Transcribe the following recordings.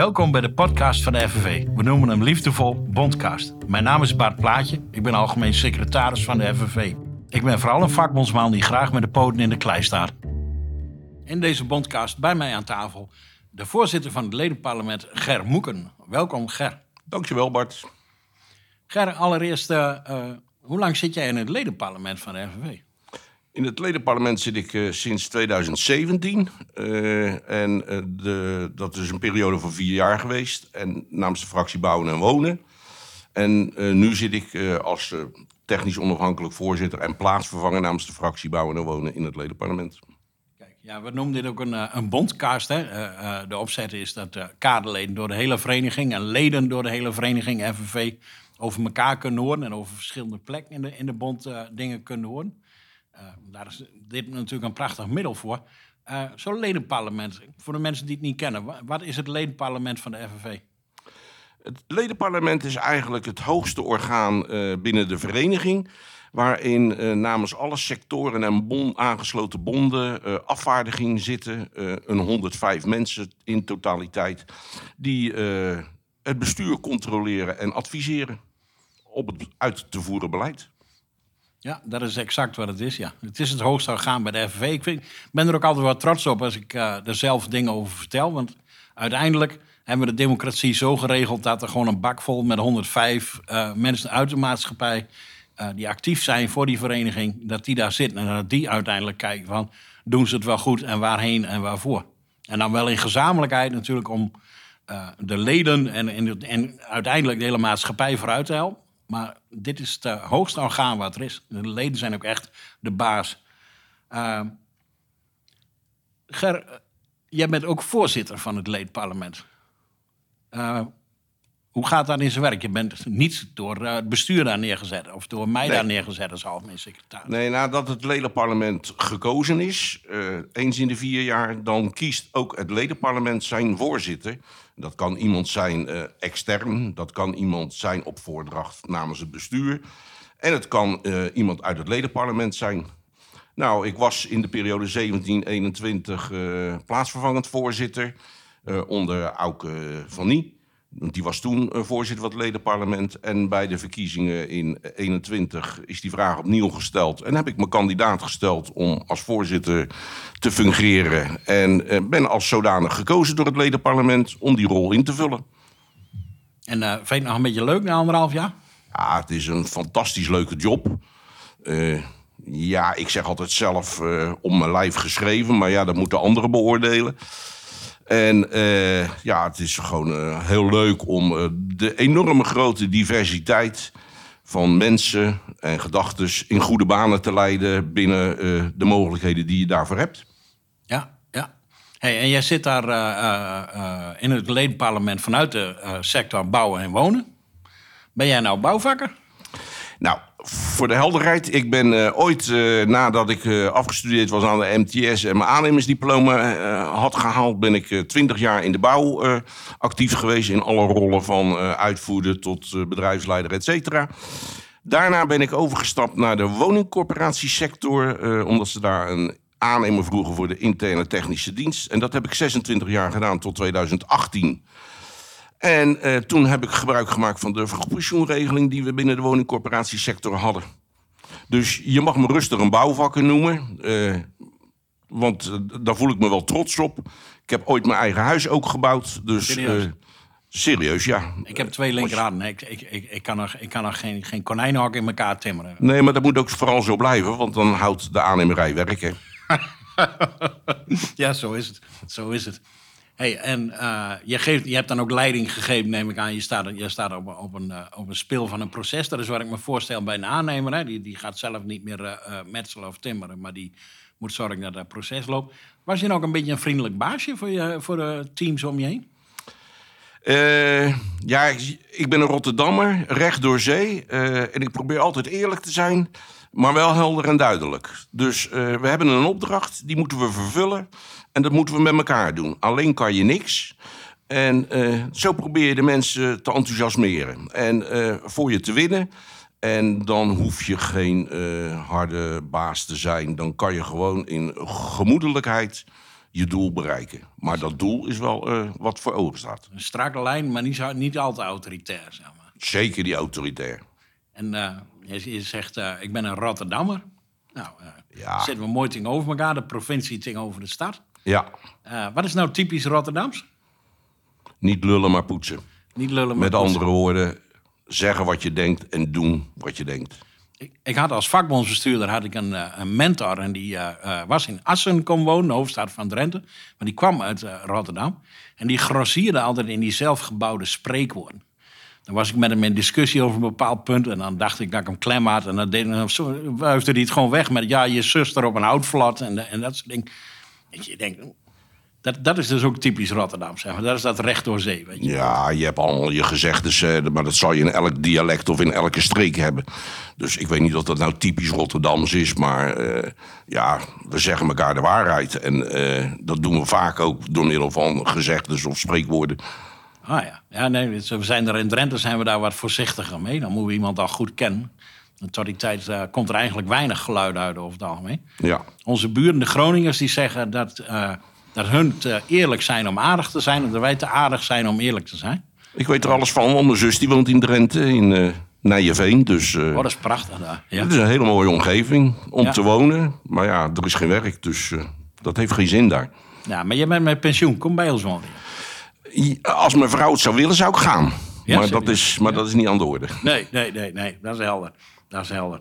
Welkom bij de podcast van de FNV. We noemen hem liefdevol Bondcast. Mijn naam is Bart Plaatje. Ik ben algemeen secretaris van de FNV. Ik ben vooral een vakbondsman die graag met de poten in de klei staat. In deze Bondcast bij mij aan tafel de voorzitter van het ledenparlement Ger Moeken. Welkom Ger. Dankjewel Bart. Ger, allereerst, uh, uh, hoe lang zit jij in het ledenparlement van de FNV? In het ledenparlement zit ik uh, sinds 2017. Uh, en uh, de, dat is een periode van vier jaar geweest. En namens de fractie Bouwen en Wonen. En nu zit ik als technisch onafhankelijk voorzitter en plaatsvervanger namens de fractie Bouwen en Wonen in het ledenparlement. Kijk, ja, we noemen dit ook een, een bondcast. Hè? de opzet is dat kaderleden door de hele vereniging en leden door de hele vereniging FNV over elkaar kunnen horen en over verschillende plekken in de, in de bond dingen kunnen horen. Uh, daar is dit natuurlijk een prachtig middel voor. Uh, Zo'n ledenparlement, voor de mensen die het niet kennen, wat is het ledenparlement van de FNV? Het ledenparlement is eigenlijk het hoogste orgaan uh, binnen de vereniging. Waarin namens alle sectoren en aangesloten bonden afvaardigingen zitten. een 105 mensen in totaliteit. Die het bestuur controleren en adviseren op het uit te voeren beleid. Ja, dat is exact wat het is, ja. Het is het hoogste orgaan bij de FNV. Ik ben er ook altijd wel trots op als ik uh, er zelf dingen over vertel. Want uiteindelijk hebben we de democratie zo geregeld... dat er gewoon een bak vol met 105 uh, mensen uit de maatschappij... Uh, die actief zijn voor die vereniging, dat die daar zitten... en dat die uiteindelijk kijken van, doen ze het wel goed en waarheen en waarvoor. En dan wel in gezamenlijkheid natuurlijk om de leden... En, en, en uiteindelijk de hele maatschappij vooruit te helpen. Maar dit is het hoogste orgaan wat er is. De leden zijn ook echt de baas. Uh, Ger, jij bent ook voorzitter van het ledenparlement. Uh, hoe gaat dat in zijn werk? Je bent niet door het bestuur daar neergezet of door mij nee. daar neergezet als algemeen secretaris. Nee, nadat het ledenparlement gekozen is, uh, eens in de vier jaar, dan kiest ook het ledenparlement zijn voorzitter. Dat kan iemand zijn uh, extern, dat kan iemand zijn op voordracht namens het bestuur. En het kan iemand uit het ledenparlement zijn. Nou, ik was in de periode 17-21 uh, plaatsvervangend voorzitter onder Auke van Nie. Die was toen voorzitter van het ledenparlement. En bij de verkiezingen in 21 is die vraag opnieuw gesteld. En heb ik me kandidaat gesteld om als voorzitter te fungeren. En ben als zodanig gekozen door het ledenparlement om die rol in te vullen. En uh, vind je het nog een beetje leuk na anderhalf jaar? Ja, het is een fantastisch leuke job. Uh, ja, ik zeg altijd zelf uh, om mijn lijf geschreven. Maar ja, dat moeten anderen beoordelen. En uh, ja, het is gewoon uh, heel leuk om uh, de enorme grote diversiteit van mensen en gedachten in goede banen te leiden binnen de mogelijkheden die je daarvoor hebt. Ja, ja. Hey, en jij zit daar in het ledenparlement vanuit de sector bouwen en wonen. Ben jij nou bouwvakker? Nou, voor de helderheid, ik ben uh, ooit uh, nadat ik uh, afgestudeerd was aan de MTS en mijn aannemersdiploma had gehaald, ben ik twintig jaar in de bouw actief geweest in alle rollen van uitvoerder tot bedrijfsleider, et cetera. Daarna ben ik overgestapt naar de woningcorporatiesector, omdat ze daar een aannemer vroegen voor de interne technische dienst. En dat heb ik 26 jaar gedaan tot 2018. En uh, toen heb ik gebruik gemaakt van de vergoedpensioenregeling die we binnen de woningcorporatiesector hadden. Dus je mag me rustig een bouwvakker noemen. Uh, want uh, daar voel ik me wel trots op. Ik heb ooit mijn eigen huis ook gebouwd. Dus serieus, serieus ja. Ik heb twee linkerhanden. Ik, ik, ik, ik, kan nog, ik kan geen, geen konijnenhok in elkaar timmeren. Nee, maar dat moet ook vooral zo blijven. Want dan houdt de aannemerij werken. ja, zo is het. Zo is het. Hey, en uh, je, geeft, je hebt dan ook leiding gegeven, neem ik aan. Je staat, je staat op, op, een, uh, op een spil van een proces. Dat is wat ik me voorstel bij een aannemer. Hè. Die, die gaat zelf niet meer uh, metselen of timmeren, maar die moet zorgen dat dat proces loopt. Was je nou ook een beetje een vriendelijk baasje voor, je, voor de teams om je heen? ja, ik, ik, ben een Rotterdammer, recht door zee. en ik probeer altijd eerlijk te zijn, maar wel helder en duidelijk. Dus we hebben een opdracht, die moeten we vervullen. En dat moeten we met elkaar doen. Alleen kan je niks. En uh, zo probeer je de mensen te enthousiasmeren. En uh, voor je te winnen. En dan hoef je geen harde baas te zijn. Dan kan je gewoon in gemoedelijkheid je doel bereiken. Maar dat doel is wel eh, wat voor ogen staat. Een strakke lijn, maar niet, niet al te autoritair, zeg maar. Zeker die autoritair. En eh, je, je zegt, eh, ik ben een Rotterdammer. Nou, Ja. zitten we mooi tegenover elkaar. De provincie tegenover de stad. Ja, Eh, wat is nou typisch Rotterdams? niet lullen maar poetsen. Niet lullen, maar Met poetsen. andere woorden, zeggen wat je denkt en doen wat je denkt. Ik, ik had als vakbondsbestuurder had ik een, een mentor en die was in Assen komen wonen, de hoofdstad van Drenthe. Maar die kwam uit Rotterdam en die grossierde altijd in die zelfgebouwde spreekwoorden. Dan was ik met hem in discussie over een bepaald punt en dan dacht ik dat ik hem klem had. En dan, deed, hij het gewoon weg met ja, je zuster op een houtvlat en, en dat soort dingen. Weet je, denkt, dat, dat is dus ook typisch Rotterdam, zeg maar. Dat is dat recht door zee, weet je. Ja, je hebt allemaal je gezegdes, eh, maar dat zal je in elk dialect of in elke streek hebben. Dus ik weet niet of dat nou typisch Rotterdams is, maar eh, ja, we zeggen elkaar de waarheid. En eh, dat doen we vaak ook door middel van gezegdes of spreekwoorden. Ah ja, ja nee, we zijn er in Drenthe zijn we daar wat voorzichtiger mee. Dan moeten we iemand al goed kennen. En tot die tijd komt er eigenlijk weinig geluid uit over het algemeen. Ja, Onze buren, de Groningers, die zeggen dat, eh, dat hun te eerlijk zijn om aardig te zijn... en dat wij te aardig zijn om eerlijk te zijn. ik weet er alles van, want mijn zus die woont in Drenthe, in eh Nijeveen. Dus eh, Oh, dat is prachtig daar. Ja. het is een hele mooie omgeving om Ja. te wonen. Maar ja, er is geen werk, dus dat heeft geen zin daar. ja, maar je bent met pensioen, kom bij ons wonen. Als mijn vrouw het zou willen, zou ik gaan. Ja, maar dat is, maar dat is niet aan de orde. Nee, nee, nee, nee, dat is helder. Dat is helder.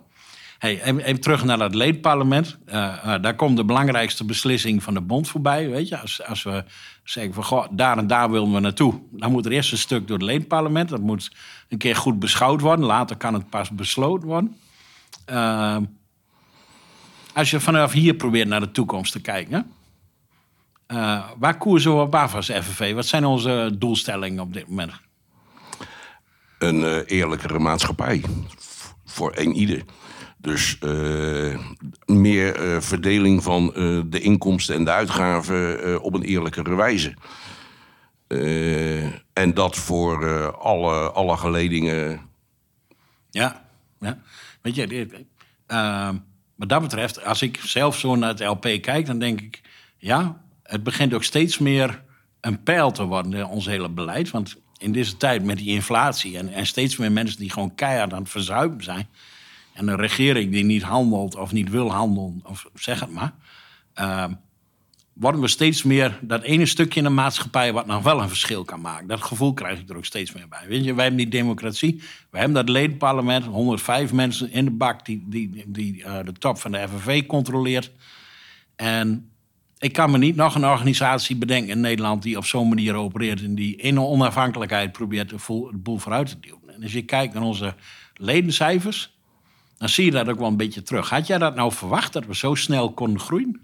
Hey, even, even terug naar dat leedparlement. Eh, eh, daar komt de belangrijkste beslissing van de bond voorbij. Weet je? Als, als we zeggen van goh, daar en daar willen we naartoe. Dan moet er eerst een stuk door het leedparlement. Dat moet een keer goed beschouwd worden. Later kan het pas besloten worden. Eh, als je vanaf hier probeert naar de toekomst te kijken. Eh, waar koersen we op af als FNV? Wat zijn onze doelstellingen op dit moment? een eh, eerlijkere maatschappij. Voor een ieder. Dus eh, meer verdeling van de inkomsten en de uitgaven op een eerlijkere wijze. En dat voor alle, alle geledingen. Ja, ja. Weet je, dit, wat dat betreft, als ik zelf zo naar het LP kijk, dan denk ik, ja, het begint ook steeds meer een pijl te worden, eh, ons hele beleid. Want in deze tijd met die inflatie en, en steeds meer mensen die gewoon keihard aan het verzuipen zijn. En een regering die niet handelt of niet wil handelen, of zeg het maar. eh, worden we steeds meer dat ene stukje in de maatschappij wat nog wel een verschil kan maken. Dat gevoel krijg ik er ook steeds meer bij. Weet je, wij hebben die democratie, wij hebben dat ledenparlement, 105 mensen in de bak die, die, die eh, de top van de FNV controleert. En ik kan me niet nog een organisatie bedenken in Nederland die op zo'n manier opereert en die in onafhankelijkheid probeert de, boel vooruit te duwen. En als je kijkt naar onze ledencijfers, dan zie je dat ook wel een beetje terug. Had jij dat nou verwacht dat we zo snel konden groeien?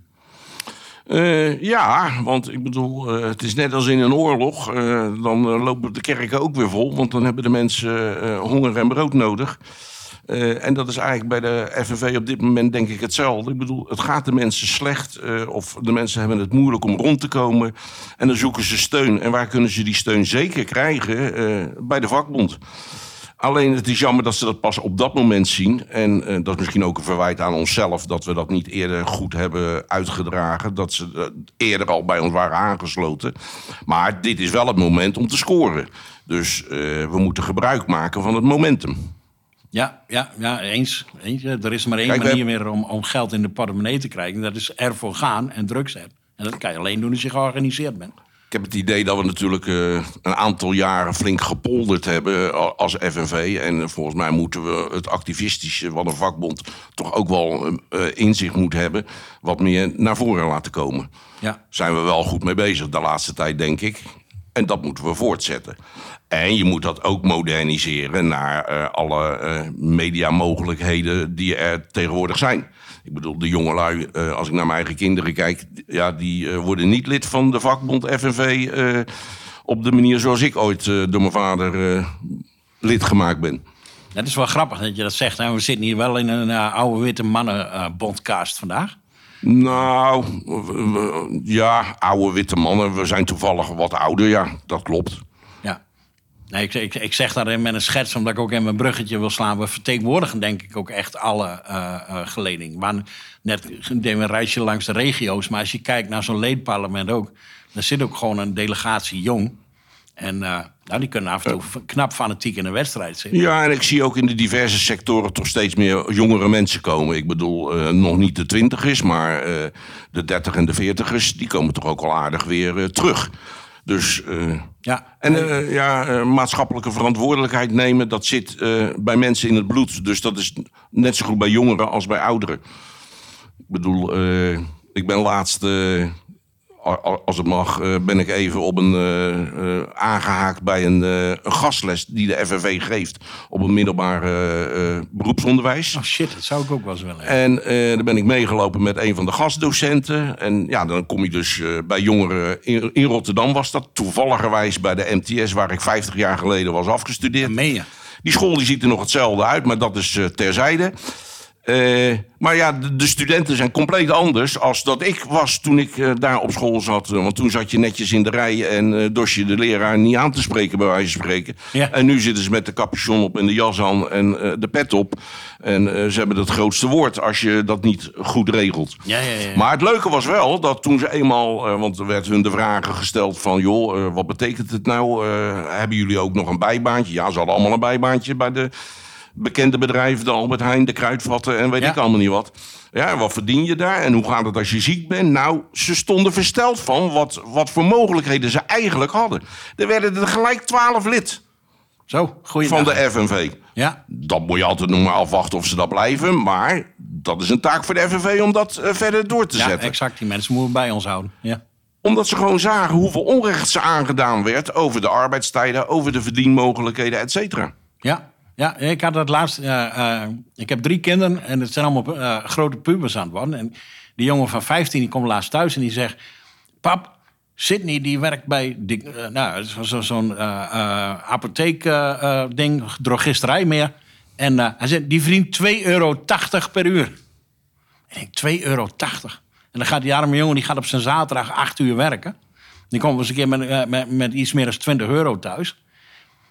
Eh, ja, want ik bedoel, eh, het is net als in een oorlog. eh, dan lopen de kerken ook weer vol, want dan hebben de mensen honger en brood nodig. Eh, en dat is eigenlijk bij de FNV op dit moment denk ik hetzelfde. Ik bedoel, het gaat de mensen slecht eh, of de mensen hebben het moeilijk om rond te komen. En dan zoeken ze steun. En waar kunnen ze die steun zeker krijgen? Eh, bij de vakbond. Alleen het is jammer dat ze dat pas op dat moment zien. En dat is misschien ook een verwijt aan onszelf dat we dat niet eerder goed hebben uitgedragen. Dat ze eerder al bij ons waren aangesloten. Maar dit is wel het moment om te scoren. Dus we moeten gebruik maken van het momentum. Ja, ja, ja eens, eens. Er is maar één Kijk, manier meer om, om geld in de portemonnee te krijgen. Dat is ervoor gaan en drugs hebben. En dat kan je alleen doen als je georganiseerd bent. Ik heb het idee dat we natuurlijk eh, een aantal jaren flink gepolderd hebben als FNV. En volgens mij moeten we het activistische wat een vakbond toch ook wel eh, in zich moet hebben. Wat meer naar voren laten komen. Ja, zijn we wel goed mee bezig de laatste tijd, denk ik. En dat moeten we voortzetten. En je moet dat ook moderniseren naar eh, alle eh mediamogelijkheden die er tegenwoordig zijn. Ik bedoel, de jongelui, eh, als ik naar mijn eigen kinderen kijk... Ja, die worden niet lid van de vakbond FNV... op de manier zoals ik ooit door mijn vader lid gemaakt ben. dat is wel grappig dat je dat zegt. hè. We zitten hier wel in een oude witte mannen eh, bondcast vandaag. Nou, ja, oude witte mannen. We zijn toevallig wat ouder, ja, dat klopt. Ja. Nee, ik, ik, ik zeg daarin met een schets, omdat ik ook in mijn bruggetje wil slaan. We vertegenwoordigen denk ik ook echt alle uh, uh, geledingen. Maar net we een reisje langs de regio's. Maar als je kijkt naar zo'n leedparlement ook... dan zit ook gewoon een delegatie jong. En uh, nou, die kunnen af en toe knap fanatiek in een wedstrijd zitten. Ja, en ik zie ook in de diverse sectoren toch steeds meer jongere mensen komen. Ik bedoel, nog niet de twintigers, maar de dertig en de veertigers... die komen toch ook al aardig weer terug. Dus, ja. En ja, maatschappelijke verantwoordelijkheid nemen, dat zit bij mensen in het bloed. Dus dat is net zo goed bij jongeren als bij ouderen. Ik bedoel, ik ben laatst als het mag, eh, ben ik even op een, uh, aangehaakt bij een, een, gastles die de FNV geeft op een middelbaar beroepsonderwijs. Oh shit, dat zou ik ook wel eens willen. En daar ben ik meegelopen met een van de gastdocenten. En ja, dan kom je dus bij jongeren in, in, Rotterdam was dat. Toevalligerwijs bij de MTS, waar ik 50 jaar geleden was afgestudeerd. Meen je? Die school die ziet er nog hetzelfde uit, maar dat is terzijde. Uh, maar ja, de, de, studenten zijn compleet anders als dat ik was toen ik uh, daar op school zat. Want toen zat je netjes in de rij en uh, dorst je de leraar niet aan te spreken, bij wijze van spreken. Ja. En nu zitten ze met de capuchon op en de jas aan en de pet op. En ze hebben het grootste woord als je dat niet goed regelt. Ja, ja, ja. Maar het leuke was wel dat toen ze eenmaal, want er werd hun de vragen gesteld van... joh, wat betekent het nou? hebben jullie ook nog een bijbaantje? Ja, ze hadden allemaal een bijbaantje bij de bekende bedrijven, de Albert Heijn, de Kruidvatten en weet ik allemaal niet wat. Ja, wat verdien je daar en hoe gaat het als je ziek bent? Nou, ze stonden versteld van wat, wat voor mogelijkheden ze eigenlijk hadden. Er werden er gelijk twaalf lid. Zo, Van de FNV. Ja. Dat moet je altijd nog maar afwachten of ze dat blijven. Maar dat is een taak voor de FNV om dat uh, verder door te ja, zetten. exact. Die mensen moeten bij ons houden. Ja omdat ze gewoon zagen hoeveel onrecht ze aangedaan werd over de arbeidstijden, over de verdienmogelijkheden, et cetera. Ja, ja, ik had dat laatst. Uh, ik heb drie kinderen en het zijn allemaal uh, grote pubers aan het worden. En die jongen van 15 die komt laatst thuis en die zegt: Pap, Sydney die werkt bij die, nou, zo'n zo apotheek-ding, drogisterij meer. En hij zegt: Die verdient 2,80 euro per uur. Ik denk: 2,80 euro. En dan gaat die arme jongen die gaat op zijn zaterdag 8 uur werken. Die komt eens een keer met, met, met iets meer dan 20 euro thuis.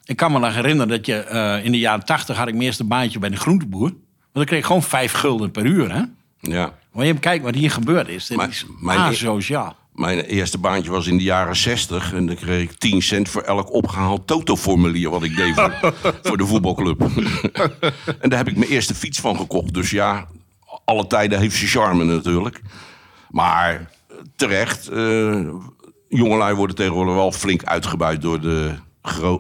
Ik kan me nog herinneren dat je uh, in de jaren tachtig had ik mijn eerste baantje bij de groenteboer. Want dan kreeg ik gewoon vijf gulden per uur. Hè? Ja. Maar je kijkt wat hier gebeurd is. Dit is mijn, asociaal. Mijn eerste baantje was in de jaren 60 en dan kreeg ik 10 cent voor elk opgehaald toto-formulier wat ik deed voor, voor de voetbalclub. en daar heb ik mijn eerste fiets van gekocht. Dus ja, alle tijden heeft ze charme natuurlijk. Maar terecht, uh, jongelui worden tegenwoordig wel flink uitgebuit door de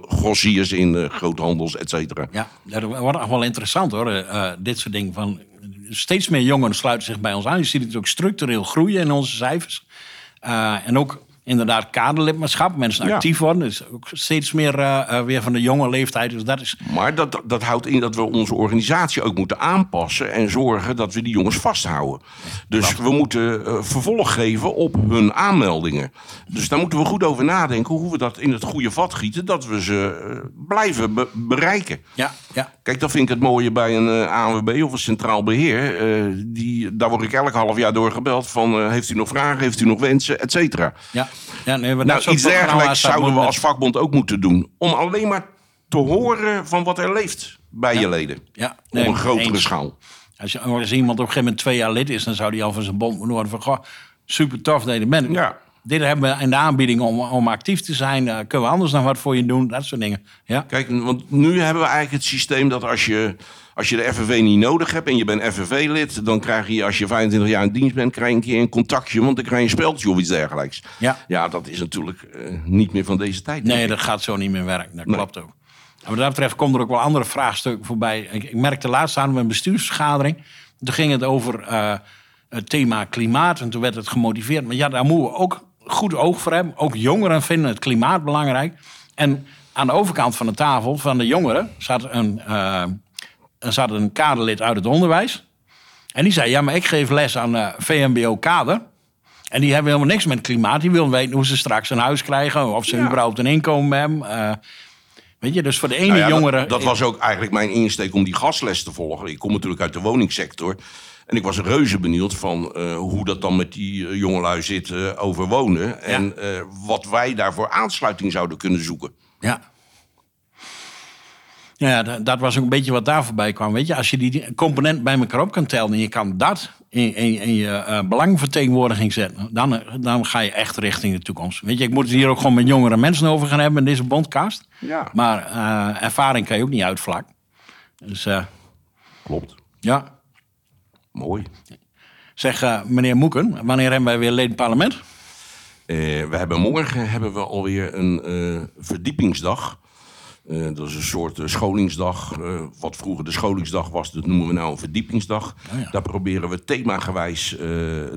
grossiers in uh, groothandels, et cetera. Ja, dat wordt nog wel interessant hoor, uh, dit soort dingen. Van, steeds meer jongeren sluiten zich bij ons aan. Je ziet het ook structureel groeien in onze cijfers. En ook inderdaad kaderlidmaatschap, mensen actief worden. Dus ook steeds meer uh, weer van de jonge leeftijd. Dus dat is... Maar dat, dat houdt in dat we onze organisatie ook moeten aanpassen en zorgen dat we die jongens vasthouden. Dus we moeten uh, vervolg geven op hun aanmeldingen. Dus daar moeten we goed over nadenken hoe we dat in het goede vat gieten, dat we ze uh, blijven be bereiken. Ja, ja. Kijk, dat vind ik het mooie bij een ANWB of een centraal beheer. die, daar word ik elk half jaar door gebeld van heeft u nog vragen, heeft u nog wensen, et cetera. Ja. Ja, nee, nou, iets dergelijks zouden we als vakbond ook moeten doen. Om alleen maar te horen van wat er leeft bij je leden. Ja, op een grotere schaal. Als, je, als iemand op een gegeven moment twee jaar lid is, dan zou die al van zijn bond moeten worden van... Goh, super tof je bent. Ja. Dit hebben we in de aanbieding om, om actief te zijn. Uh, kunnen we anders nog wat voor je doen? Dat soort dingen. Ja? Kijk, want nu hebben we eigenlijk het systeem dat als je, als je de FNV niet nodig hebt en je bent FNV-lid, dan krijg je als je 25 jaar in dienst bent, krijg je een keer een contactje, want dan krijg je een speldje of iets dergelijks. Ja, ja dat is natuurlijk uh, niet meer van deze tijd. Nee, dat gaat zo niet meer werken. Dat nee. klopt ook. En wat dat betreft komen er ook wel andere vraagstukken voorbij. Ik, ik merkte laatst aan een bestuursvergadering. Toen ging het over uh, het thema klimaat en toen werd het gemotiveerd. Maar ja, daar moeten we ook goed oog voor hebben. Ook jongeren vinden het klimaat belangrijk. En aan de overkant van de tafel van de jongeren zat een, uh, zat een kaderlid uit het onderwijs. En die zei, ja, maar ik geef les aan uh, VMBO-kader. En die hebben helemaal niks met klimaat. Die willen weten hoe ze straks een huis krijgen. Of ze ja. überhaupt een inkomen hebben. Uh, weet je, dus voor de ene nou ja, jongere... Dat, dat was ook eigenlijk mijn insteek om die gasles te volgen. Ik kom natuurlijk uit de woningsector. En ik was reuze benieuwd van uh, hoe dat dan met die jongelui zit uh, over wonen. En wat wij daarvoor aansluiting zouden kunnen zoeken. Ja. Ja, dat, dat was ook een beetje wat daar voorbij kwam. Weet je, als je die component bij elkaar op kan tellen en je kan dat in, in, in je uh, belangvertegenwoordiging zetten, dan, dan ga je echt richting de toekomst. Weet je, ik moet het hier ook gewoon met jongere mensen over gaan hebben in deze bondcast. Ja. Maar uh, ervaring kan je ook niet uitvlakken. Dus uh, Klopt. ja. Mooi. Zeg, meneer Moeken, wanneer hebben wij weer leden parlement? we hebben morgen hebben we alweer een verdiepingsdag. Uh, dat is een soort uh, scholingsdag. Uh, wat vroeger de scholingsdag was, dat noemen we nou een verdiepingsdag. Oh ja. Daar proberen we themagewijs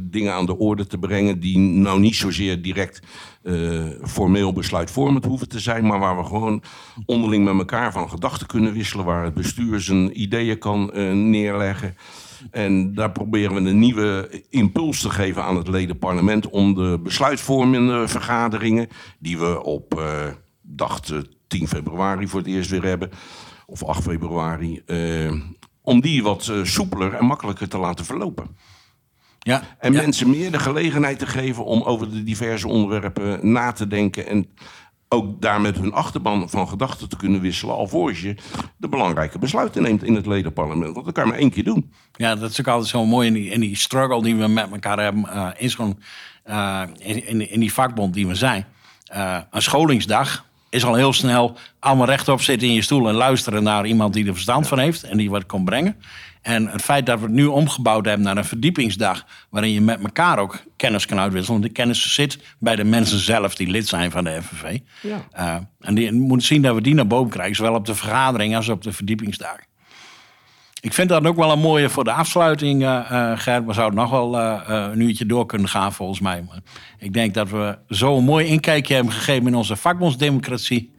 dingen aan de orde te brengen... die nou niet zozeer direct formeel besluitvormend hoeven te zijn... maar waar we gewoon onderling met elkaar van gedachten kunnen wisselen... waar het bestuur zijn ideeën kan neerleggen... En daar proberen we een nieuwe impuls te geven aan het ledenparlement... om de besluitvormende vergaderingen... die we op, dacht 10 februari voor het eerst weer hebben. Of 8 februari. Uh, om die wat uh, soepeler en makkelijker te laten verlopen. Ja, en ja. mensen meer de gelegenheid te geven om over de diverse onderwerpen na te denken. En ook daar met hun achterban van gedachten te kunnen wisselen. alvorens je de belangrijke besluiten neemt in het ledenparlement. Want dat kan je maar één keer doen. Ja, dat is ook altijd zo mooi in die, in die struggle die we met elkaar hebben. Uh, in, zo'n, in, in, in, die vakbond die we zijn. een scholingsdag is al heel snel allemaal rechtop zitten in je stoel en luisteren naar iemand die er verstand van heeft en die wat kon brengen. En het feit dat we het nu omgebouwd hebben naar een verdiepingsdag, waarin je met elkaar ook kennis kan uitwisselen. Want die kennis zit bij de mensen zelf die lid zijn van de FNV. Ja. Uh, en die moet zien dat we die naar boven krijgen, zowel op de vergadering als op de verdiepingsdagen. Ik vind dat ook wel een mooie voor de afsluiting, uh, Gert. We zouden nog wel uh, een uurtje door kunnen gaan, volgens mij. Maar ik denk dat we zo een mooi inkijkje hebben gegeven in onze vakbondsdemocratie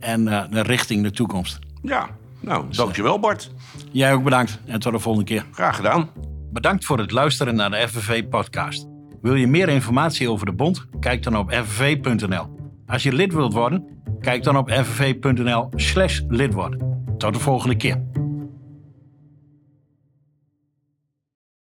en de richting de toekomst. Ja, nou, dankjewel Bart. Jij ook bedankt en tot de volgende keer. Graag gedaan. Bedankt voor het luisteren naar de FNV-podcast. Wil je meer informatie over de bond? Kijk dan op fnv.nl. Als je lid wilt worden, kijk dan op fnv.nl slash lid worden. Tot de volgende keer.